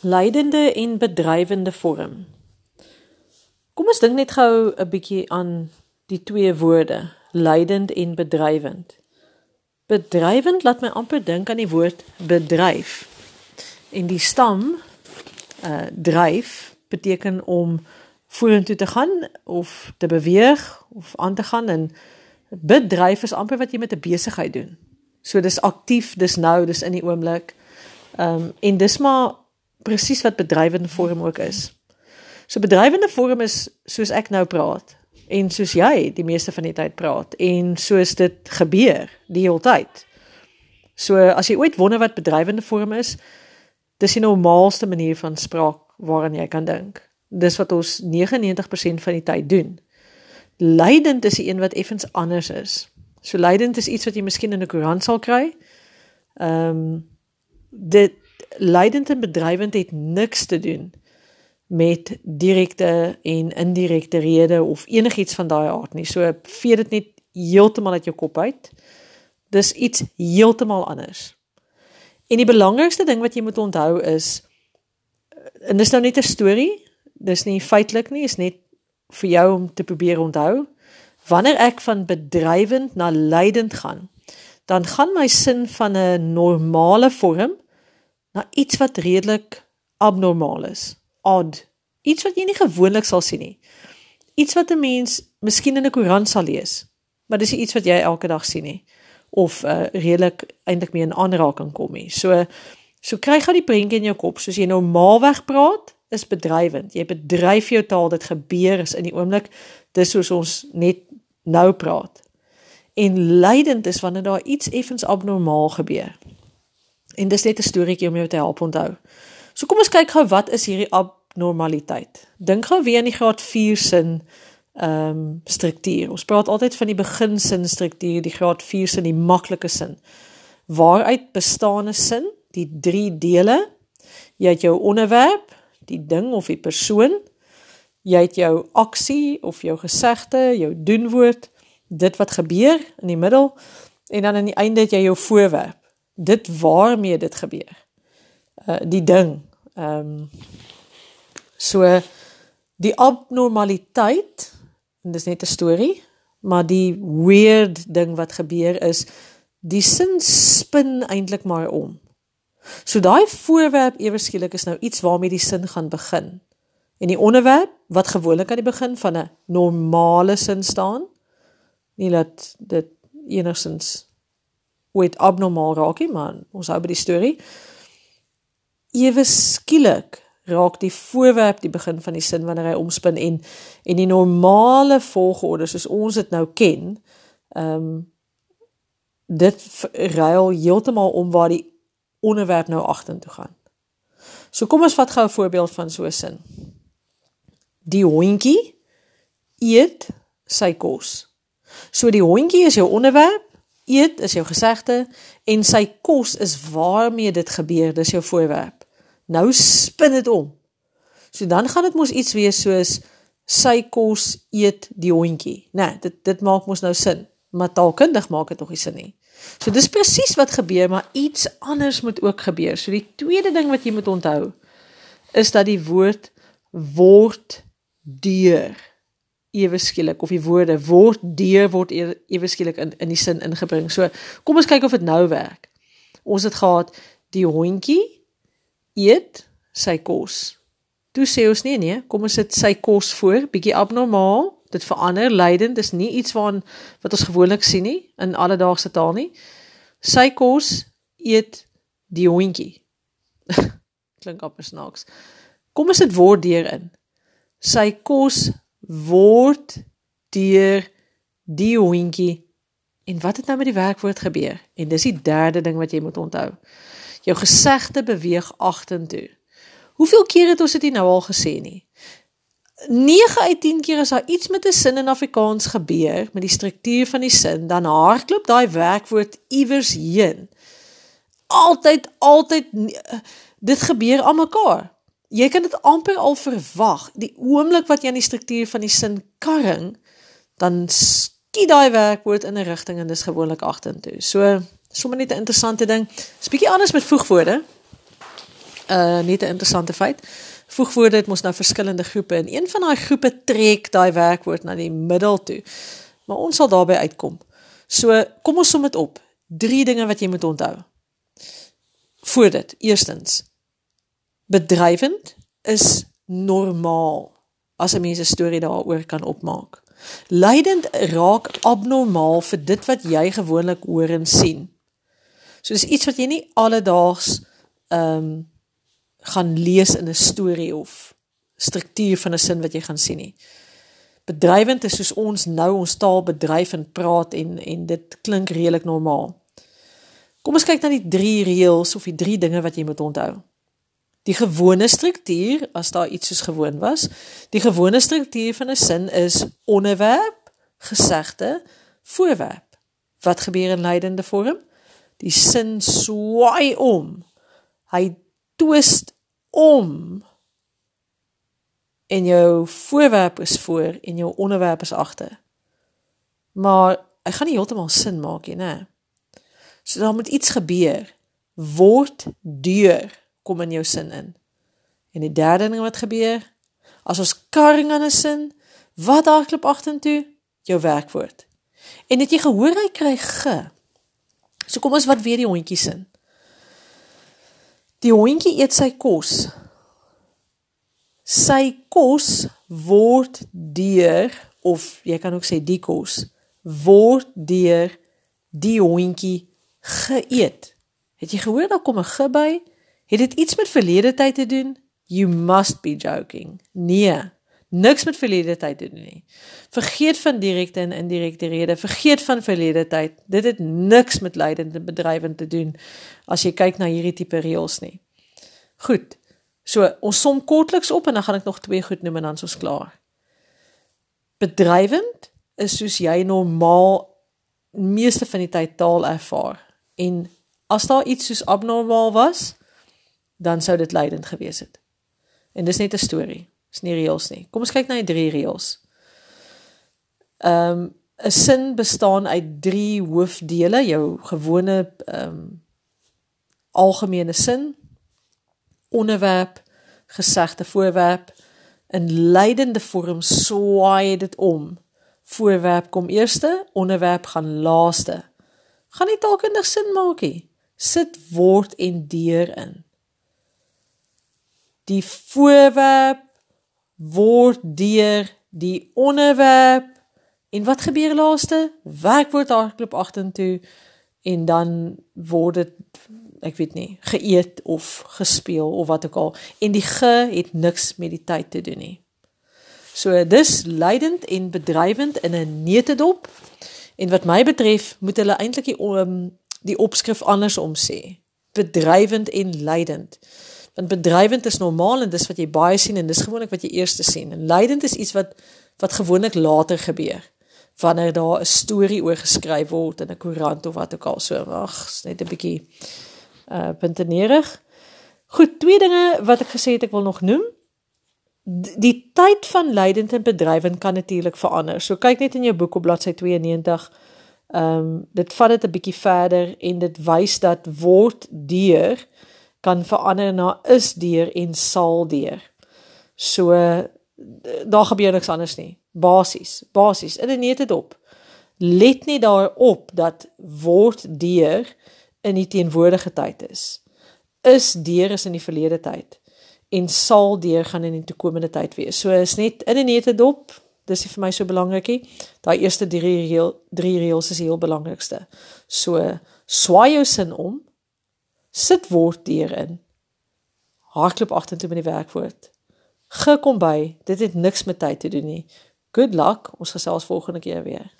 Leidende en bedrywende vorm. Kom ons dink net gou 'n bietjie aan die twee woorde, leidend en bedrywend. Bedrywend laat my amper dink aan die woord bedryf. En die stam uh dryf beteken om vorentoe te gaan of te beweeg of aan te gaan en bedryf is amper wat jy met 'n besigheid doen. So dis aktief, dis nou, dis in die oomblik. Ehm um, en dis maar presies wat bedrywende vorm ook is. So bedrywende vorm is soos ek nou praat en soos jy die meeste van die tyd praat en soos dit gebeur die hele tyd. So as jy ooit wonder wat bedrywende vorm is, dis die normaalste manier van spraak waaraan jy kan dink. Dis wat ons 99% van die tyd doen. Leidend is die een wat effens anders is. So leidend is iets wat jy miskien in 'n koerant sal kry. Ehm um, dit leidend en bedrywend het niks te doen met direkte en indirekte rede of enigiets van daai aard nie. So vee dit net heeltemal uit jou kop uit. Dis iets heeltemal anders. En die belangrikste ding wat jy moet onthou is en dis nou net 'n storie. Dis nie feitelik nie, is net vir jou om te probeer onthou. Wanneer ek van bedrywend na leidend gaan, dan gaan my sin van 'n normale vorm na iets wat redelik abnormaal is, odd, iets wat jy nie gewoonlik sal sien nie. Iets wat 'n mens miskien in 'n koerant sal lees, maar dis iets wat jy elke dag sien nie of uh, redelik eintlik mee in aanraking kom nie. So so kry gou die prentjie in jou kop, soos jy normaalweg praat, is bedrywend. Jy bedryf jou taal, dit gebeur is in die oomblik, dis soos ons net nou praat. En lydend is wanneer daar iets effens abnormaal gebeur. En dis net 'n storieetjie om jou te help onthou. So kom ons kyk gou wat is hierdie abnormaliteit. Dink gou weer aan die graad 4 sin ehm um, struktuur. Ons praat altyd van die beginsin struktuur, die graad 4 sin, die maklike sin. Waaruit bestaan 'n sin? Die drie dele. Jy het jou onderwerp, die ding of die persoon. Jy het jou aksie of jou gesegde, jou doenwoord, dit wat gebeur in die middel en dan aan die einde het jy jou voorwerp dit waarmee dit gebeur. Uh die ding. Ehm um, so die abnormaliteit en dis net 'n storie, maar die weird ding wat gebeur is die sin spin eintlik maar om. So daai voorwerp ewe skielik is nou iets waarmee die sin gaan begin. En die onderwerp wat gewoonlik aan die begin van 'n normale sin staan, nie dat dit enigsins ooit abnormaal raak nie, maar ons hou by die storie. Ewe skielik raak die voorwerp die begin van die sin wanneer hy omspin en en die normale volgorde soos ons dit nou ken, ehm um, dit ruil heeltemal om waar die onderwerp nou agtertoe gaan. So kom ons vat gou 'n voorbeeld van so 'n sin. Die hondjie eet sy kos. So die hondjie is jou onderwerp eet is jou gesegde en sy kos is waarmee dit gebeur, dis jou voorwerp. Nou spin dit om. So dan gaan dit mos iets wees soos sy kos eet die hondjie. Nee, dit dit maak mos nou sin, maar taalkundig maak dit nog nie sin nie. So dis presies wat gebeur, maar iets anders moet ook gebeur. So die tweede ding wat jy moet onthou is dat die woord word deur ewe skielik of die woorde word deur word ewe skielik in in die sin ingebring. So kom ons kyk of dit nou werk. Ons het gehad die hondjie eet sy kos. Toe sê ons nee nee, kom ons sit sy kos voor, bietjie abnormaal. Dit verander lydend, dis nie iets waarn wat ons gewoonlik sien nie in alledaagse taal nie. Sy kos eet die hondjie. Klink amper snaaks. Kom ons dit word deur in. Sy kos word deur die hondjie en wat het nou met die werkwoord gebeur? En dis die derde ding wat jy moet onthou. Jou gesegde beweeg agtertoe. Hoeveel keer het ons dit nou al gesê nie? 9 uit 10 keer as daar iets met 'n sin in Afrikaans gebeur, met die struktuur van die sin, dan hardloop daai werkwoord iewers heen. Altyd, altyd dit gebeur almekaar jy kan dit amper al verwag. Die oomblik wat jy aan die struktuur van die sin karring, dan skiet daai werkwoord in 'n rigting en dis gewoonlik agtertoe. So, sommer net 'n interessante ding. 'n Bietjie anders met voegwoorde. Uh net 'n interessante feit. Voegwoorde het mos nou verskillende groepe en een van daai groepe trek daai werkwoord na die middel toe. Maar ons sal daarby uitkom. So, kom ons som dit op. Drie dinge wat jy moet onthou. Voor dit, eerstens, bedrywend is normaal as 'n mens 'n storie daaroor kan opmaak. Lydend raak abnormaal vir dit wat jy gewoonlik hoor en sien. So dis iets wat jy nie alledaags ehm um, gaan lees in 'n storie of struktuur van 'n sin wat jy gaan sien nie. Bedrywend is soos ons nou ons taal bedryf en praat en en dit klink redelik normaal. Kom ons kyk na die drie reëls of die drie dinge wat jy moet onthou. Die gewone struktuur, as daar iets soos gewoon was, die gewone struktuur van 'n sin is onderwerp, gesegde, voorwerp. Wat gebeur in lydende vorm? Die sin swaai om. Hy twist om. En jou voorwerp is voor en jou onderwerp is agter. Maar hy gaan nie heeltemal sin maak nie, né? So daar moet iets gebeur. Word deur kom in jou sin in. En die derde ding wat gebeur, as ons karring aan 'n sin, wat hardloop agtertoe? Jou werkwoord. En het jy gehoor hy kry ge? So kom ons wat weer die hondjie sin. Die hondjie eet sy kos. Sy kos word deur of jy kan ook sê die kos word deur die hondjie geëet. Het jy gehoor daar kom 'n ge by? Het dit iets met verlede tyd te doen? You must be joking. Nee, niks met verlede tyd te doen nie. Vergeet van direkte en indirekte rede, vergeet van verlede tyd. Dit het niks met lydende bedrywend te doen as jy kyk na hierdie tipe reëls nie. Goed. So, ons som kortliks op en dan gaan ek nog twee goed noem en dan is ons klaar. Bedrywend is soos jy normaal meeste van die tyd taal ervaar. En as daar iets soos abnormaal was, dan sou dit lydend gewees het. En dis net 'n storie. Dis nie reëls nie. Kom ons kyk na die drie reëls. Ehm um, 'n sin bestaan uit drie hoofdele, jou gewone ehm um, algemene sin, onderwerp, gesegde voorwerp in lydende vorm swaai dit om. Voorwerp kom eerste, onderwerp gaan laaste. Gaan nie taalkundig sin maak nie. Sit word en deur in die voorwerp word deur die onderwerp en wat gebeur laaste? Werkwoord hardloop agtertoe en dan word dit ek weet nie geëet of gespeel of wat ook al. En die ge het niks met die tyd te doen nie. So dis lydend en bedrywend in 'n neutedop en wat my betref moet hulle eintlik die, um, die opskrif andersom sê. Bedrywend en lydend Want bedrywend is normaal en dis wat jy baie sien en dis gewoonlik wat jy eers sien. En lydend is iets wat wat gewoonlik later gebeur. Wanneer daar 'n storie oor geskryf word in 'n koerant of wat ook al so. Ag, is net 'n bietjie uh puntenerig. Goed, twee dinge wat ek gesê het ek wil nog noem. Die tyd van lydend en bedrywend kan natuurlik verander. So kyk net in jou boek op bladsy 92. Ehm um, dit vat dit 'n bietjie verder en dit wys dat word deur kan verander na is deur en sal deur. So daar gebeur niks anders nie. Basies, basies in 'n net dit op. Let net daarop dat word deur in die teenwoordige tyd is. Is deur is in die verlede tyd en sal deur gaan in die toekomende tyd wees. So is net in 'n net dit op. Dis vir my so belangrikie. Daai eerste drie reël drie reëls is heel belangrikste. So swaai jou sin om sit word hierin. Hardloop agtertoe met die werkwoord. Gekom by, dit het niks met tyd te doen nie. Good luck, ons gesels volgende keer weer.